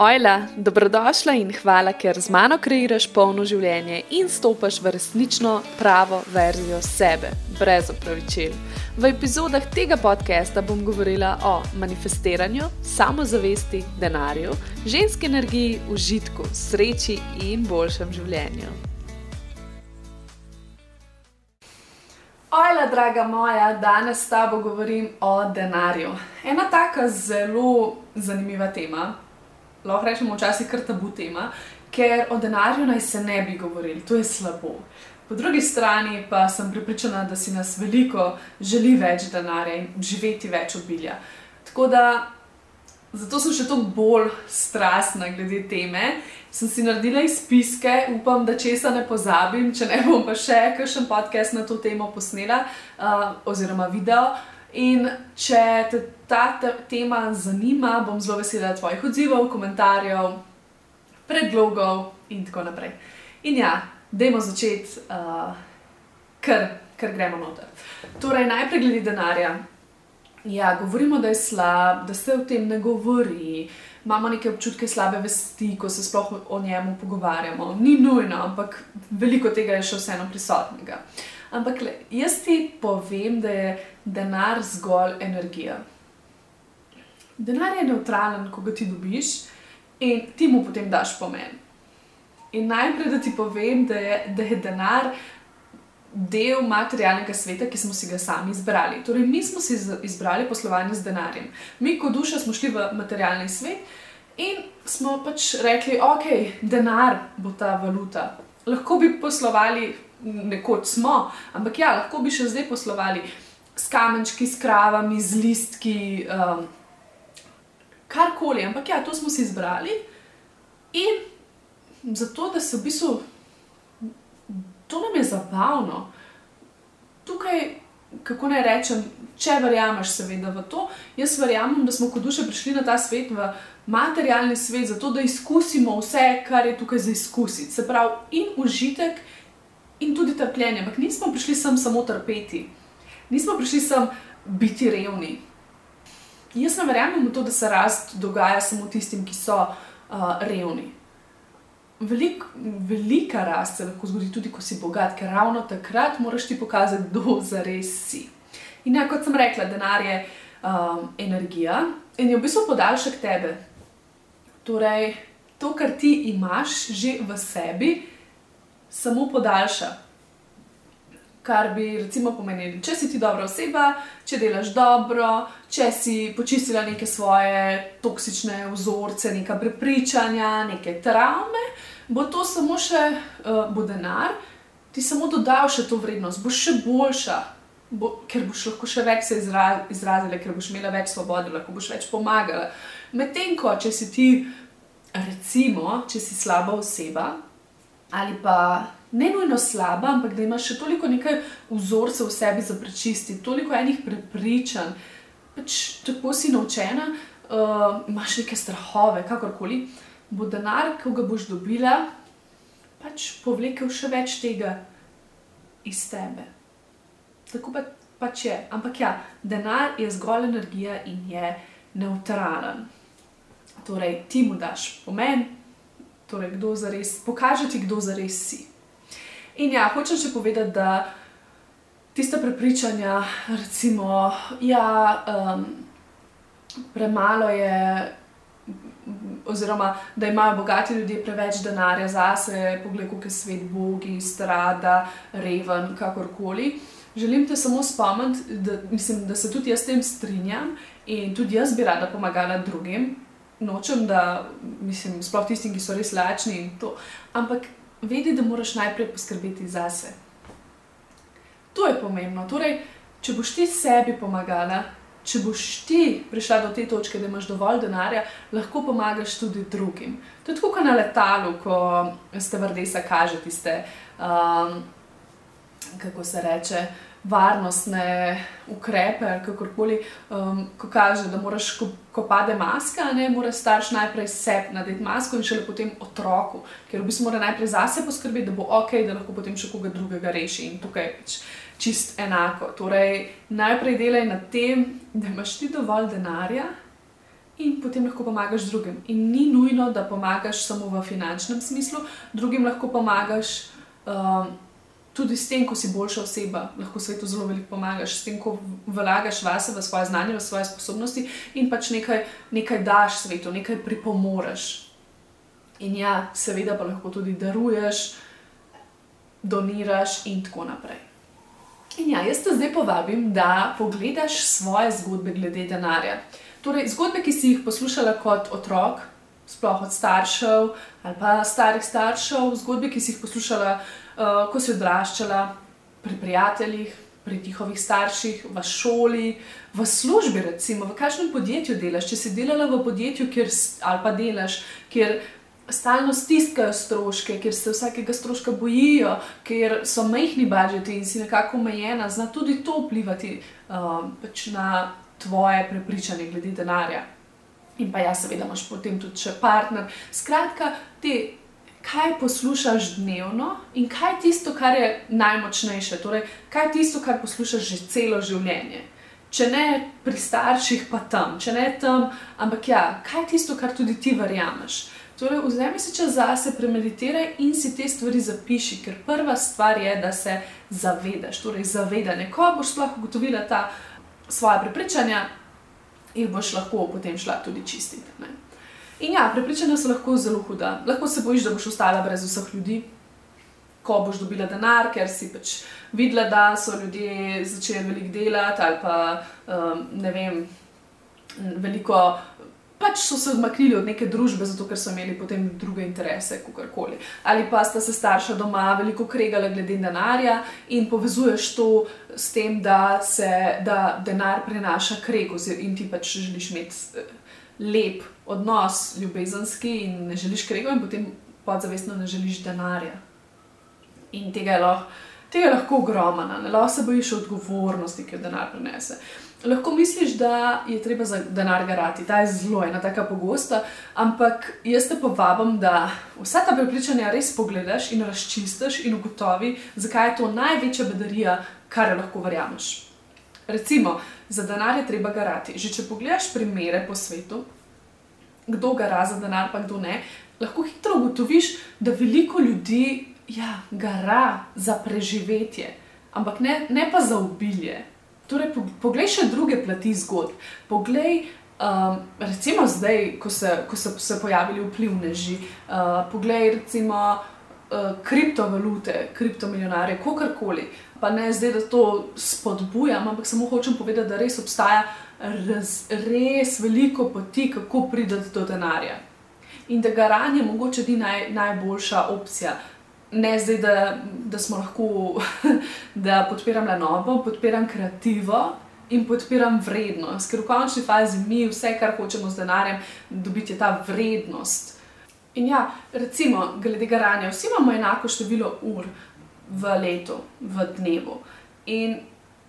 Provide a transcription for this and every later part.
Ojla, dobrodošla in hvala, ker z mano kreiraš polno življenje in stopaš v resnično pravo verzijo sebe, brez opravičil. V epizodah tega podcasta bom govorila o manifestiranju, samozavesti, denarju, ženski energiji, užitku, sreči in boljšem življenju. Ojla, draga moja, danes s tabo govorim o denarju. Ena taka zelo zanimiva tema lahko rečemo, včasih kar tabu tema, ker o denarju naj se ne bi govorili, to je slabo. Po drugi strani pa sem pripričana, da si nas veliko želi več denarja in živeti več obilja. Tako da zato sem še toliko bolj strastna glede teme. Sem si naredila izpiske, upam, da česa ne pozabim, če ne bom pa še kakšen podcast na to temo posnela uh, oziroma video. In če te ta tema zanima, bom zelo vesela tvojih odzivov, komentarjev, predlogov in tako naprej. In ja, dajmo začeti, uh, ker, ker gremo noter. Torej, najprej glede denarja. Ja, govorimo, da je slab, da se o tem ne govori, imamo neke občutke slabe vesti, ko se sploh o njemu pogovarjamo. Ni nujno, ampak veliko tega je še vseeno prisotnega. Ampak le, jaz ti povem, da je denar zgolj energija. Denar je neutralen, ko ga ti dobiš in ti mu potem daš pomen. In najprej, da ti povem, da je, da je denar del materialnega sveta, ki smo si ga sami izbrali. Torej, mi smo si izbrali poslovanje z denarjem. Mi, kot duša, smo šli v materialni svet in smo pač rekli, ok, denar bo ta valuta. Lahko bi poslovali, nekoč smo, ampak ja, lahko bi še zdaj poslovali s kamenčki, s kravami, z listki. Um, karkoli, ampak ja, to smo si izbrali in zato, da se v bistvu to nam je zabavno. Tukaj, kako naj rečem, če verjameš, seveda v to, jaz verjamem, da smo kot duše prišli na ta svet, v materialni svet, zato da izkusimo vse, kar je tukaj za izkusiti. Se pravi, in užitek, in tudi trpljenje. Ampak nismo prišli sem samo trpeti, nismo prišli sem biti revni. Jaz ne verjamem v to, da se rast dogaja samo tistim, ki so uh, revni. Velik, velika rast se lahko zgodi tudi, ko si bogat, ker ravno takrat moraš ti pokazati, kdo zares si. In ja, kot sem rekla, denar je um, energija in je v bistvu podaljšek tebe. Torej, to, kar ti imaš že v sebi, samo podaljša kar bi recimo pomenili, če si ti dobra oseba, če delaš dobro, če si počistila neke svoje toksične vzorce, neka prepričanja, neke travme, bo to samo še uh, bo denar, ti samo dodal še to vrednost, boš še boljša. Bo, ker boš lahko še več se izra, izrazila, ker boš imela več svobode, lahko boš več pomagala. Medtem ko, če si ti, recimo, če si slaba oseba ali pa ne nujno slaba, ampak da imaš še toliko nekaj vzorcev v sebi za prečistiti, toliko enih prepričanj, pač tako si naučena, uh, imaš neke strahove, kakorkoli, bo denar, ki ga boš dobila, pač povlekel še več tega iz tebe. Tako pa, pač je. Ampak ja, denar je zgolj energija in je neutralen. Torej, ti mu daš pomen, torej, kdo zares, pokaže ti, kdo zares si. In ja, hočem še povedati, da tiste prepričanja, recimo, ja, um, premalo je, oziroma da imajo bogati ljudje preveč denarja zase, pogled, kako je svet bogi, strada, reven, kakorkoli. Želim te samo spomniti, da, mislim, da se tudi jaz s tem strinjam in tudi jaz bi rada pomagala drugim. Nočem, da, mislim, sploh tistim, ki so res lačni in to. Ampak vedi, da moraš najprej poskrbeti zase. To je pomembno. Torej, če boš ti sebi pomagala, če boš ti prišla do te točke, da imaš dovolj denarja, lahko pomagaš tudi drugim. To je kot na letalu, ko ste vrdesa, kaže tiste, um, kako se reče varnostne ukrepe, kakorkoli, um, ko kaže, da moraš, ko, ko pade maska, ne moraš starš najprej sebi nadeti masko in šele potem otroku, ker v bistvu mora najprej zase poskrbeti, da bo ok, da lahko potem še koga drugega reši in tukaj je pač čist enako. Torej, najprej delaj na tem, da imaš ti dovolj denarja in potem lahko pomagaš drugim. In ni nujno, da pomagaš samo v finančnem smislu, drugim lahko pomagaš. Um, Tudi s tem, ko si boljša oseba, lahko svetu zelo veliko pomagaš, s tem, ko vlagaš vase, v svoje znanje, v svoje sposobnosti in pač nekaj, nekaj daš svetu, nekaj pripomoreš. In ja, seveda pa lahko tudi daruješ, doniraš in tako naprej. In ja, jaz te zdaj povabim, da pogledaš svoje zgodbe glede denarja. Torej, zgodbe, ki si jih poslušala kot otrok, sploh od staršev ali pa starih staršev, zgodbe, ki si jih poslušala, uh, ko si odraščala pri prijateljih, pri njihovih starših, v šoli, v službi, recimo, v kakšnem podjetju delaš. Če si delala v podjetju, kjer, ali pa delaš, kjer stalno stiskajo stroške, ker se vsakega stroška bojijo, ker so majhni budžeti in si nekako omejena, zna tudi to vplivati um, pač na tvoje prepričanje glede denarja. In pa ja, seveda imaš potem tudi še partner. Skratka, te, kaj poslušaš dnevno in kaj je tisto, kar je najmočnejše, torej kaj je tisto, kar poslušaš že celo življenje. Če ne pri starših, pa tam, če ne tam, ampak ja, kaj je tisto, kar tudi ti verjameš. Torej, vzemi si čas zase, premeditiraj in si te stvari zapiši, ker prva stvar je, da se zavedaš. Torej, zavedanje, ko boš sploh ugotovila ta svoje prepričanja, jih boš lahko potem šla tudi čistiti. Ne? In ja, prepričanja so lahko zelo huda. Lahko se bojiš, da boš ostala brez vseh ljudi, ko boš dobila denar, ker si pač videla, da so ljudje začeli veliko delati ali pa um, ne vem. Veliko pač so se odmaknili od neke družbe, zato ker so imeli potem druge interese, kakorkoli. Ali pa sta se starša doma veliko kregala glede denarja in povezuješ to s tem, da se da denar prenaša kreg, in ti pač želiš imeti eh, lep odnos, ljubezenski in ne želiš kregov, in potem podzavestno ne želiš denarja. In tega je lahko. Tega je lahko ogromno, lahko se bojiš odgovornosti, ki jo denar prenese. Lahko misliš, da je treba za denar garati, ta je zelo ena tako pogosta, ampak jaz te povabim, da vsa ta prepričanja res pogledaš in razčistiš in ugotovi, zakaj je to največja bedarija, kar lahko verjameš. Recimo, za denar je treba garati. Že če pogledaš primere po svetu, kdo gara za denar, pa kdo ne, lahko hitro ugotoviš, da veliko ljudi ja, gara za preživetje, ampak ne, ne pa za obilje. Torej, poglej še druge plati zgodb. Poglej, um, recimo zdaj, ko se, ko so se pojavili vplivneži, uh, poglej recimo kriptovalute, kriptomilionare, kakorkoli. Pa ne zdaj, da to spodbujam, ampak samo hočem povedati, da res obstaja raz, res veliko poti, kako prideti do denarja. In da garanje mogoče ni naj, najboljša opcija ne zdaj, da, da smo lahko, da podpiram le novo, podpiram kreativo in podpiram vrednost, ker v končni fazi mi vse, kar hočemo z denarjem, dobiti je ta vrednost. In ja, recimo, glede garanja, vsi imamo enako število ur v letu, v dnevu. In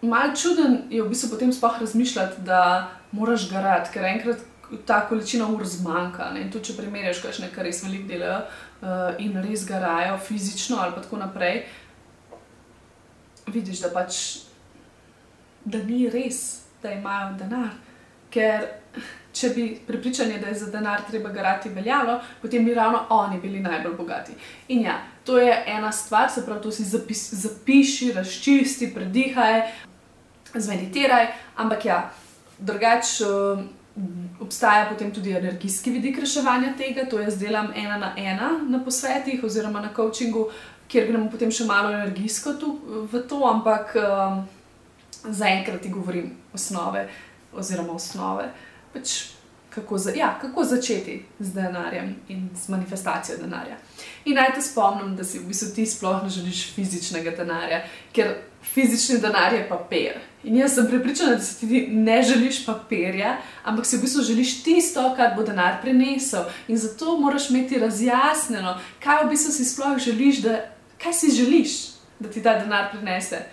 mal čuden je v bistvu potem sploh razmišljati, da moraš garati, ker enkrat ta količina ur zmanjka. Ne? In tudi če primerjaš, kaj še nekaj res velik delajo uh, in res garajo fizično ali pa tako naprej, vidiš, da pač da ni res, da imajo denar. Ker če bi prepričanje, da je za denar treba garati veljalo, potem bi ravno oni bili najbolj bogati. In ja, to je ena stvar, se pravi, to si zapis, zapiši, razčisti, predihaj, zmeditiraj, ampak ja, drugače. Uh, obstaja potem tudi energijski vidik reševanja tega, to jaz delam ena na ena na posvetih oziroma na coachingu, kjer gremo potem še malo energijsko tu, v to, ampak um, zaenkrat ti govorim osnove oziroma osnove. Pač kako, za, ja, kako začeti z denarjem in z manifestacijo denarja. In naj te spomnim, da si v bistvu ti sploh ne želiš fizičnega denarja, ker fizični denar je papir. In jaz sem pripričana, da si ti ne želiš papirja, ampak si v bistvu želiš tisto, kar bo denar prinesel. In zato moraš imeti razjasnjeno, kaj v bistvu si sploh želiš, da, kaj si želiš, da ti ta denar prinese.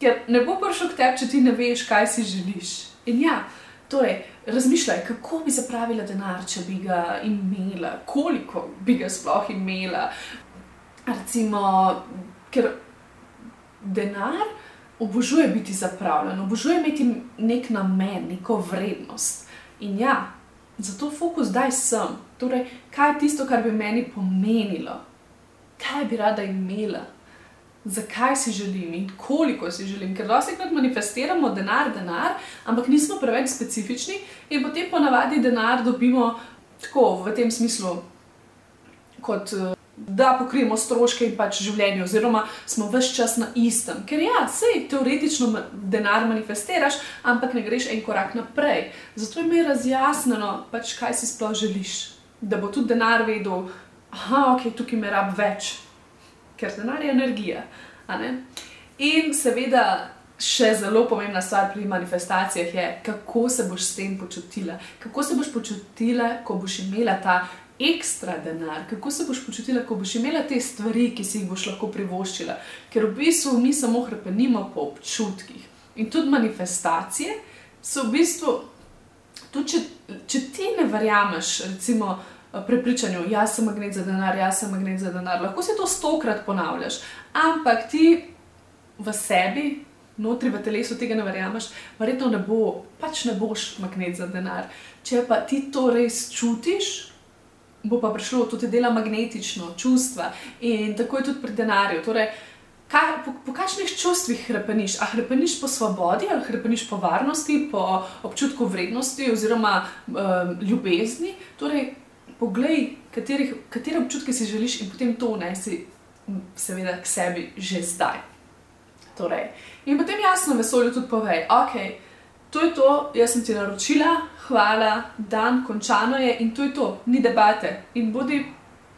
Ker ne bo prišel k tebi, če ti ne veš, kaj si želiš. In ja, Torej, razmišljaj, kako bi zapravila denar, če bi ga imela, koliko bi ga sploh imela. Recimo, ker denar obožuje biti zapravljen, obožuje imeti nek namen, neko vrednost. In ja, Zato fokus daj sem. Torej, kaj je tisto, kar bi meni pomenilo, kaj bi rada imela, zakaj si želim in koliko si želim. Ker dosti krat manifestiramo denar, denar, ampak nismo preveč specifični in potem ponavadi denar dobimo tako v tem smislu, kot da pokrijemo stroške in pač življenje, oziroma smo vse čas na istem. Ker ja, sej teoretično denar manifestiraš, ampak ne greš en korak naprej. Zato je mi razjasnjeno, pač, kaj si sploh želiš. Da bo tudi denar vedel, da ok, tukaj me rab več, ker denar je energija. In seveda. Še zelo pomembna stvar pri manifestacijah je, kako se boš s tem počutila. Kako se boš počutila, ko boš imela ta ekstra denar, kako se boš počutila, ko boš imela te stvari, ki si jih boš lahko privoščila. Ker v bistvu mi samo hrepenimo po občutkih. In tudi manifestacije so v bistvu, tudi če, če ti ne verjameš, recimo. Prepričanju, jaz sem magnet za denar, jaz sem magnet za denar. Lahko si to stokrat ponavljaš, ampak ti v sebi, notri v telesu tega ne verjameš, verjetno ne bo, pač ne boš magnet za denar. Če pa ti to res čutiš, bo pa prišlo tudi dela magnetično, čustva in tako je tudi pri denarju. Torej, kaj, po, po kakšnih čustvih hrepeniš? A hrepeniš po svobodi, ali hrepeniš po varnosti, po občutku vrednosti oziroma um, ljubezni. Torej, poglej, katerih, katere občutke si želiš in potem to nesi, seveda, k sebi že zdaj. Torej, in potem jasno vesolju tudi povej, ok to je to, jaz sem ti naročila, hvala, dan, končano je in to je to, ni debate. In bodi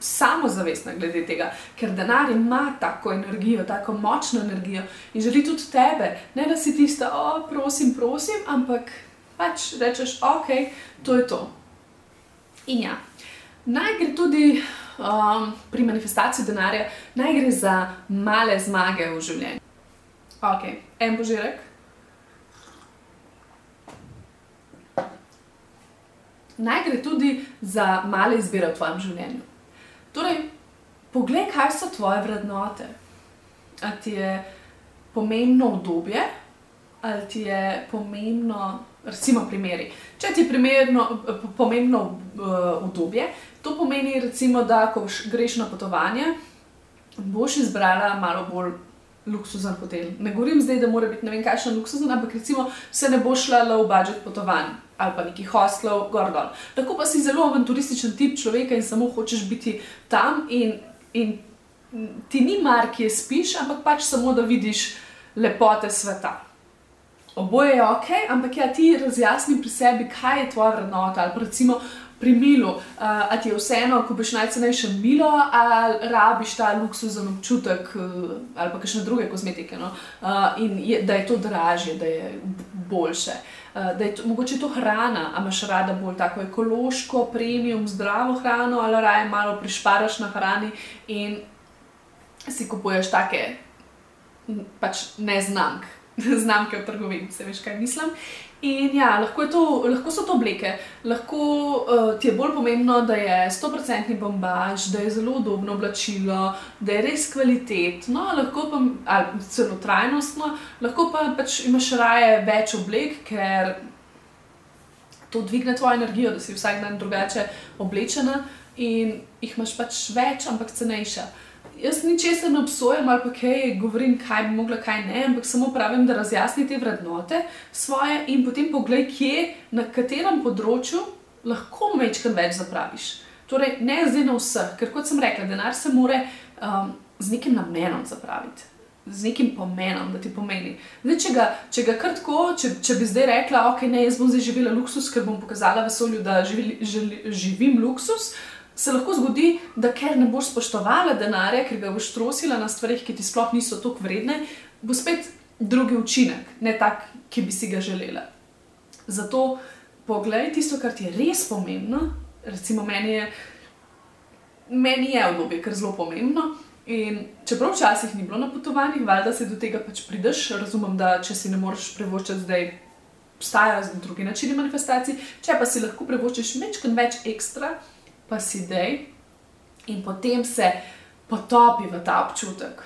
samozavestna glede tega, ker denar ima tako energijo, tako močno energijo in želi tudi tebe. Ne da si tista, o, prosim, prosim, ampak pač rečeš, ok, to je to. In ja, naj gre tudi. Um, pri manifestaciji denarja naj gre za male zmage v življenju. Ok, en požirek, naj gre tudi za male izbire v tvojem življenju. Torej, poglej, kaj so tvoje vrednote. Ali ti je pomembno obdobje, ali ti je pomembno, recimo, primeri. Če ti je primerno, pomembno uh, obdobje, to pomeni, recimo, da ko greš na potovanje, boš izbrala malo bolj luksuzen hotel. Ne govorim zdaj, da mora biti ne vem, kakšen luksuzen, ampak recimo se ne bo šla v budžet potovanj ali pa neki hostlov, gor dol. Tako pa si zelo avanturističen tip človeka in samo hočeš biti tam in, in ti ni mar, ki je spiš, ampak pač samo da vidiš lepote sveta. Oboje je ok, ampak ja, ti razjasni pri sebi, kaj je tvoja vrednota ali recimo pri milu, uh, a ti je vseeno, ko boš najcenejše milo, ali rabiš ta luksuzen občutek, uh, ali pa kakšne druge kozmetike, no? uh, in je, da je to dražje, da je boljše. Uh, da je to, mogoče to hrana, a imaš rada bolj tako ekološko, premium, zdravo hrano, ali raje malo prišparaš na hrani in si kupuješ take, pač ne znamke, znamke v trgovini, se veš, kaj mislim. In ja, lahko, to, lahko so to obleke, lahko uh, ti je bolj pomembno, da je 100% bombaž, da je zelo udobno oblačilo, da je res kvalitetno, lahko pa ali celo trajnostno, lahko pa pač imaš raje več oblek, ker to dvigne tvojo energijo, da si vsak dan drugače oblečena in jih imaš pač več, ampak cenejša jaz ničesar ne obsojam ali pa kaj govorim, kaj bi mogla, kaj ne, ampak samo pravim, da razjasni te vrednote svoje in potem pogledaj, kje, na katerem področju lahko mečkam več zapraviš. Torej, ne zdaj na vseh, ker kot sem rekla, denar se more um, z nekim namenom zapraviti. Z nekim pomenom, da ti pomeni. Zdaj, če, ga, če ga kar tako, če, če bi zdaj rekla, ok, ne, jaz bom zdaj živela luksus, ker bom pokazala vesolju, da živi, živi, živim luksus, uh, se lahko zgodi, da ker ne boš spoštovala denarja, ker ga boš trosila na stvarih, ki ti sploh niso tako vredne, bo spet drugi učinek, ne tak, ki bi si ga želela. Zato poglej tisto, kar ti je res pomembno. Recimo, meni je, meni je obdobje kar zelo pomembno. In čeprav včasih ni bilo na potovanjih, valjda se do tega pač prideš, razumem, da če si ne moreš prevoščati zdaj. Obstajajo drugi načini manifestacij, če pa si lahko prevoščiš nekaj več ekstra, pa si dej, in potem se potopi v ta občutek,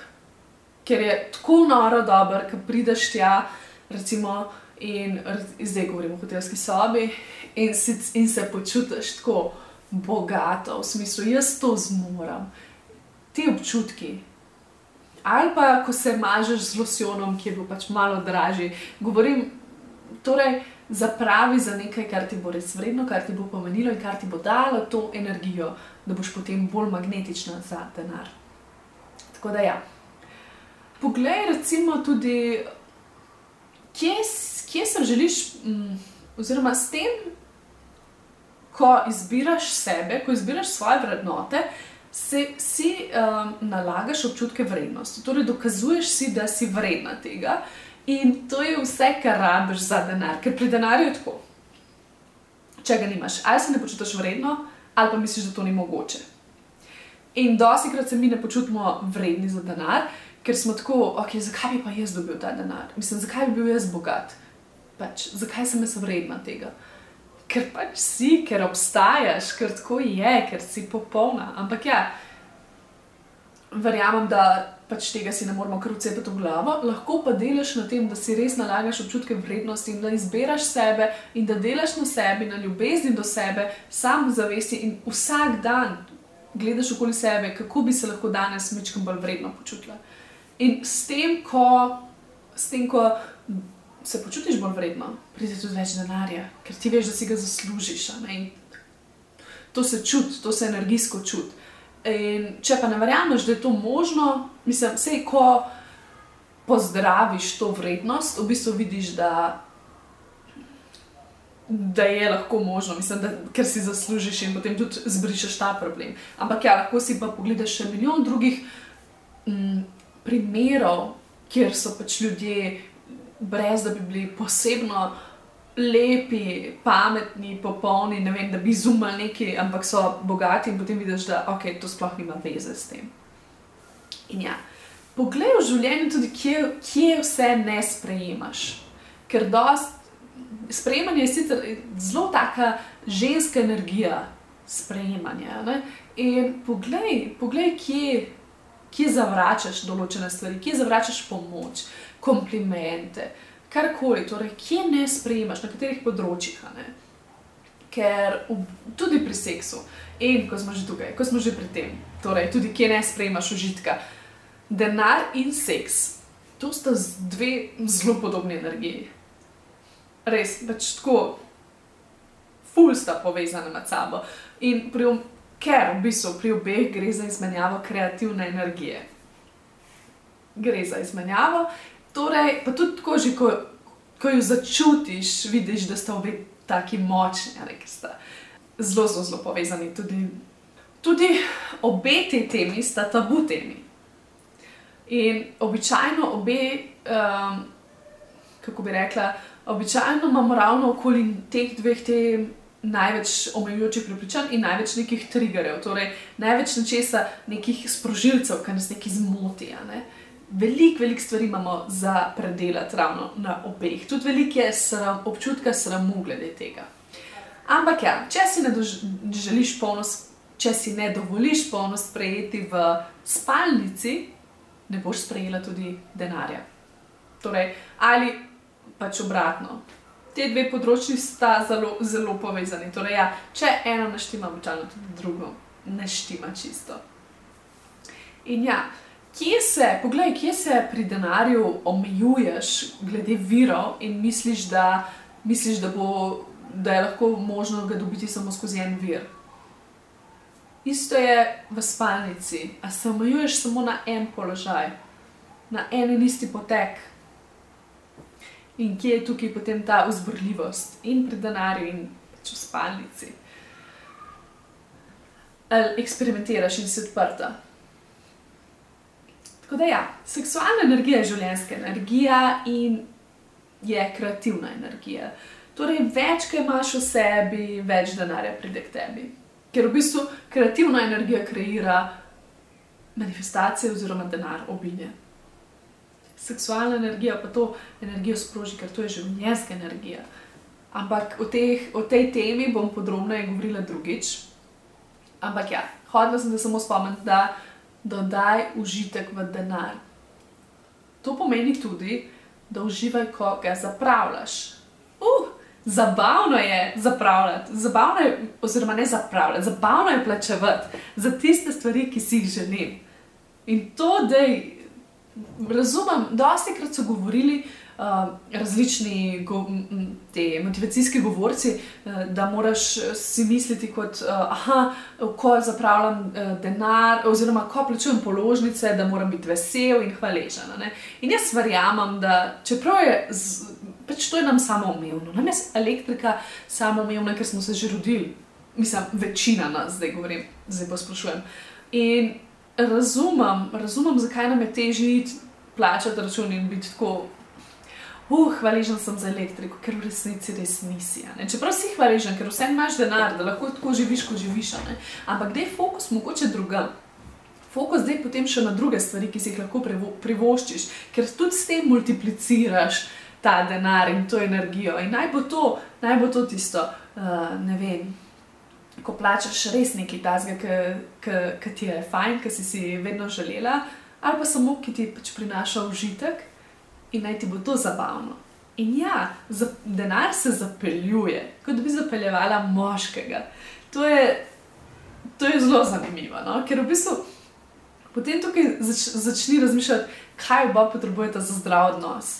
ker je tako noro dober, ki prideš tja, recimo, in zdaj govorimo o hotelski sobi, in, si, in se počutiš tako bogato, v smislu, jaz to zmorem, ti občutki. Ali pa, ko se mažeš z losjonom, ki je bil pač malo dražji, govorim, torej, zapravi za nekaj, kar ti bo res vredno, kar ti bo pomenilo in kar ti bo dalo to energijo, da boš potem bolj magnetična za denar. Tako da, ja. Poglej, recimo, tudi, kje, kje se želiš, mm, oziroma s tem, ko izbiraš sebe, ko izbiraš svoje vrednote, se, si um, nalagaš občutke vrednosti. Torej, dokazuješ si, da si vredna tega. In to je vse, kar rabiš za denar, ker pri denarju je tako. Če ga nimaš, ali se ne počutiš vredno, ali pa misliš, da to ni mogoče. In dosti krat se mi ne počutimo vredni za denar, ker smo tako, ok, zakaj bi pa jaz dobil ta denar? Mislim, zakaj bi bil jaz bogat? Pač, zakaj sem jaz vredna tega? Ker pač si, ker obstajaš, ker tako je, ker si popolna. Ampak ja, verjamem, da pač tega si ne moramo kar vcepiti v glavo, lahko pa delaš na tem, da si res nalagaš občutke vrednosti in da izbiraš sebe in da delaš na sebi, na ljubezni do sebe, sam zavesti in vsak dan gledaš okoli sebe, kako bi se lahko danes mečkam bolj vredno počutila. In s tem, ko, s tem, ko se počutiš bolj vredno, pride tudi več denarja, ker ti veš, da si ga zaslužiš. To se čuti, to se energijsko čuti. In če pa ne verjameš, da je to možno, mislim, vse, ko pozdraviš to vrednost, v bistvu vidiš, da, da je lahko možno, mislim, da, ker si zaslužiš in potem tudi zbrišeš ta problem. Ampak ja, lahko si pa pogledaš še milijon drugih m, mm, primerov, kjer so pač ljudje, brez da bi bili posebno lepi, pametni, popolni, ne vem, da bi izumili nekaj, ampak so bogati in potem vidiš, da okay, to sploh nima veze s tem. In ja, poglej v življenju tudi, kje, kje vse ne sprejemaš. Ker dost, sprejemanje je sicer zelo taka ženska energija, sprejemanje. Ne? In poglej, poglej kje, kje zavračaš določene stvari, kje zavračaš pomoč, komplimente karkoli, torej, kje ne sprejemaš, na katerih področjih. Ker v, tudi pri seksu, in ko smo že tukaj, ko smo že pri tem, torej, tudi kje ne sprejemaš užitka, denar in seks, to sta dve zelo podobni energiji. Res, pač tako, ful sta povezana med sabo. In pri, ker v bistvu pri obeh gre za izmenjavo kreativne energije. Gre za izmenjavo Torej, pa tudi tako, že, ko, ko jo začutiš, vidiš, da sta obe tako močni, ali ki sta zelo, zelo, zelo povezani. Tudi, tudi obe te temi sta tabu temi. In običajno obe, um, kako bi rekla, običajno imamo ravno okoli teh dveh tem. Največ omejujočih prepričanj in največ nekih triggerjev, torej največ nečesa, nekih sprožilcev, ki nas nekaj zmotijo. Ne? Uh, veliko, veliko stvari imamo za predelati ravno na obeh. Tudi veliko je sram, občutka sramu glede tega. Ampak ja, če si ne želiš polnost, če si ne dovoliš polnost prejeti v spalnici, ne boš sprejela tudi denarja. Torej, ali pač obratno. Te dve področji sta zelo, zelo povezani. Torej, ja, če eno naštima, običajno tudi drugo neštima čisto. In ja, Kje se, poglej, kje se pri denarju omejuješ, glede virov, in misliš, da, misliš, da, bo, da je lahko možno ga dobiti samo skozi en vir? Isto je v spalnici, a se omejuješ samo na en položaj, na en in isti potek. In kje je tukaj potem ta vzbrljivost, in pri denarju, in pač v spalnici. Ali eksperimentiraš in si odprta. Tako da, ja, seksualna energija je življenjska energija in je kreativna energija. Torej, več, kaj imaš v sebi, več denarja pride k tebi. Ker v bistvu kreativna energija kreira manifestacije oziroma denar obinje. Seksualna energija pa to energijo sproži, ker to je življenjska energija. Ampak o, teh, o tej temi bom podrobneje govorila drugič. Ampak ja, hodila sem se samo spomniti, da dodaj užitek v denar. To pomeni tudi, da uživaj, ko ga zapravljaš. Uh, zabavno je zapravljati, zabavno je, oziroma ne zapravljati, zabavno je plačevati za tiste stvari, ki si jih želim. In to, da razumem, dosti krat so govorili. Uh, različni go, te motivacijski govorci, uh, da moraš si misliti, kot, uh, ko zapravljam uh, denar, oziroma ko plačujem položnice, da moram biti vesel in hvaležen. Ne? In jaz verjamem, da čeprav je, z, pač to je nam samoumevno, nam je elektrika samoumevna, ker smo se že rodili, mislim, večina nas, zdaj govorim, zdaj pa sprašujem. In razumem, razumem, zakaj nam je težje plačati račun in biti tako. Uh, hvaležen sem za elektriko, ker v resnici res nisi. Čeprav si hvaležen, ker vse imaš denar, da lahko tako živiš, kot živiš. Ne? Ampak da je fokus mogoče drugam. Fokus zdaj potem še na druge stvari, ki si jih lahko privoščiš, ker tudi s tem multipliciraš ta denar in to energijo. In naj bo to, naj bo to tisto, uh, ne vem. Ko plačeš res nekaj tazga, ki ti je fajn, ki si si vedno želela, ali pa samo ki ti pač prinaša užitek in naj ti bo to zabavno. In ja, denar se zapeljuje, kot bi zapeljevala moškega. To je, to je zelo zanimivo, no? ker v bistvu potem tukaj zač, začni razmišljati, kaj oba potrebujete za zdrav odnos.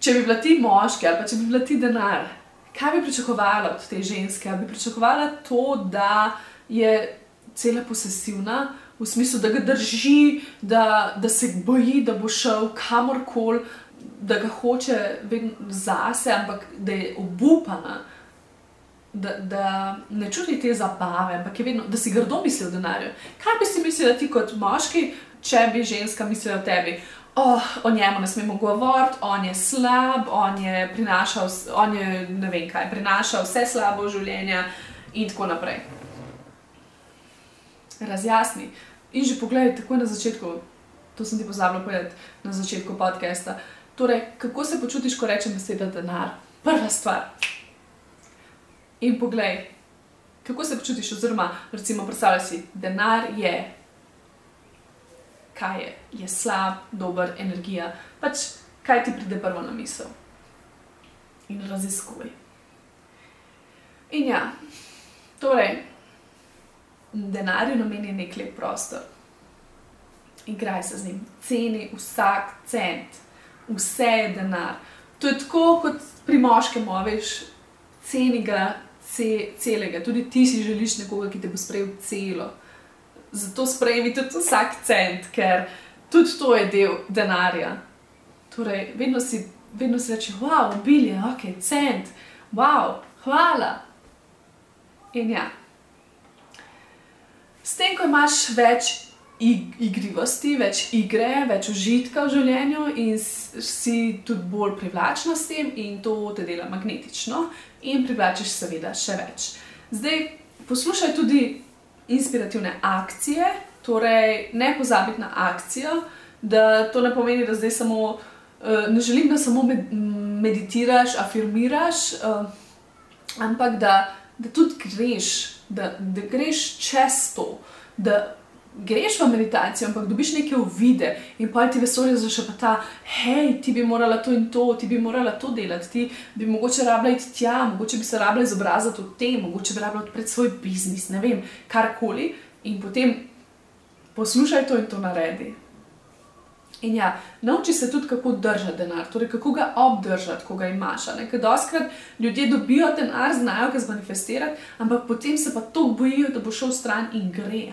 Če bi bila ti moški ali pa če bi bila ti denar, kaj bi pričakovala od te ženske? Ali bi pričakovala to, da je cela posesivna, v smislu, da ga drži, da, da se boji, da bo šel kamorkoli, da ga hoče zase, ampak da je obupana. Da, da ne čuti te zabave, ampak je vedno, da si grdo misli o denarju. Kaj bi si mislil, ti kot moški, če bi ženska mislila o tebi? Oh, o njemu ne smemo govoriti, on je slab, on je prinašal, on je ne vem kaj, prinašal vse slabo življenje in tako naprej. Razjasni. In že pogledaj, tako na začetku, to sem ti pozabila povedati na začetku podcasta. Torej, kako se počutiš, ko rečem beseda denar? Prva stvar. In poglej, kako se počutiš, oziroma, recimo, predstavljaj si, denar je, kaj je, je slab, dober, energija. Pač, kaj ti pride prvo na misel. In raziskuj. In ja, torej, denarju nameni nek lep prostor. Igraj se z njim, ceni vsak cent, vse je denar. To je tako kot pri moškem, veš, ceni ga ce, celega. Tudi ti si želiš nekoga, ki te bo sprejel celo. Zato sprejmi tudi vsak cent, ker tudi to je del denarja. Torej, vedno si, vedno si reči, wow, obilje, ok, cent, wow, hvala. In ja. S tem, ko imaš več igrivosti, več igre, več užitka v življenju in si tudi bolj privlačna s tem, in to te dela magnetično, in privlačiš, seveda, še več. Zdaj, poslušaj tudi inspirativne akcije, torej ne pozabiti na akcijo, da to ne pomeni, da zdaj samo. Uh, ne želim, da samo med, meditiraš, afirmiraš, uh, ampak da, da tudi greš da, da greš čez to, da greš v meditacijo, ampak dobiš neke uvide in pa ti vesolje zaščita, pa ta, hej, ti bi morala to in to, ti bi morala to delati, ti bi mogoče rabila iti tja, mogoče bi se rabila izobraziti v tem, mogoče bi rabila odpreti svoj biznis, ne vem, karkoli. In potem poslušaj to in to naredi. In ja, nauči se tudi, kako držati denar, torej kako ga obdržati, ko ga imaš. Ker doskrat ljudje dobijo denar, znajo ga zmanifestirati, ampak potem se pa to bojijo, da bo šel stran in gre.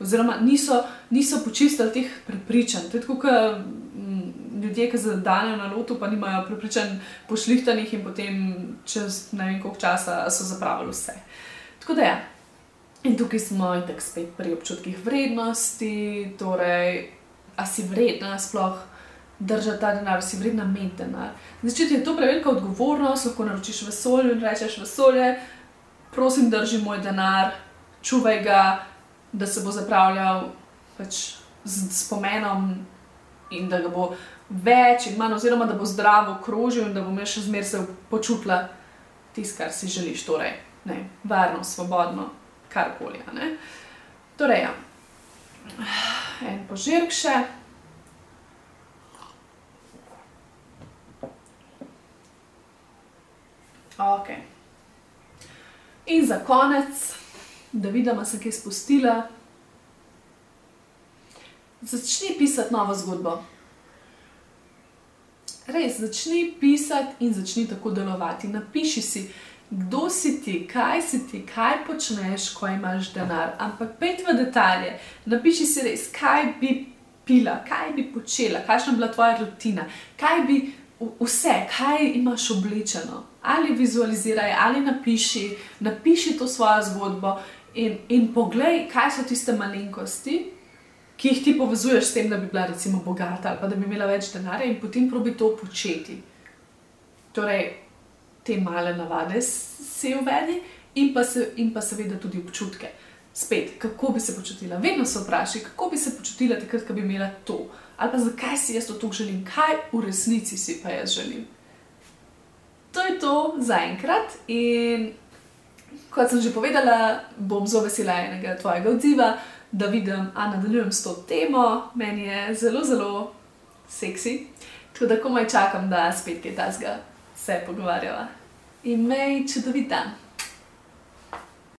Oziroma niso, niso počistili teh prepričanj. To je kot mm, ljudje, ki zadajo na lotu, pa nimajo prepričanj pošlihtanih in potem čez ne vem koliko časa so zapravili vse. Tako da ja. In tukaj smo in tako spet pri občutkih vrednosti, torej a si vredna sploh držati ta denar, si vredna imeti denar. Zdaj, če ti je to prevelika odgovornost, lahko naročiš vesolje in rečeš vesolje, prosim, drži moj denar, čuvaj ga, da se bo zapravljal pač z spomenom in da ga bo več in manj, oziroma da bo zdravo krožil in da bo še zmeraj se počutila tisto, kar si želiš, torej ne, varno, svobodno, karkoli. Torej, ja En požirk še. Okej. In za konec, da vidim, a sem kaj spustila. Začni pisati novo zgodbo. Res, začni pisati in začni tako delovati. Napiši si kdo si ti, kaj si ti, kaj počneš, ko imaš denar. Ampak pet v detalje, napiši si res, kaj bi pila, kaj bi počela, kakšna bi bila tvoja rutina, kaj bi vse, kaj imaš oblečeno. Ali vizualiziraj, ali napiši, napiši to svojo zgodbo in, in poglej, kaj so tiste malenkosti. Ki jih ti povezuješ s tem, da bi bila recimo bogata ali da bi imela več denarja, in potem probi to početi. Torej, te male navade si uvedi, in pa, se, in pa seveda tudi občutke. Spet, kako bi se počutila, vedno se vprašaj, kako bi se počutila, takrat, ko bi imela to, ali pa zakaj si jaz to tukaj želim, kaj v resnici si pa jaz želim. To je to za enkrat, in kot sem že povedala, bom zelo vesela enega tvojega odziva, da vidim, da nadaljujem s to temo, meni je zelo, zelo seksi. Tako da komaj čakam, da spet kaj tasga se pogovarjava. e meio te de vitam.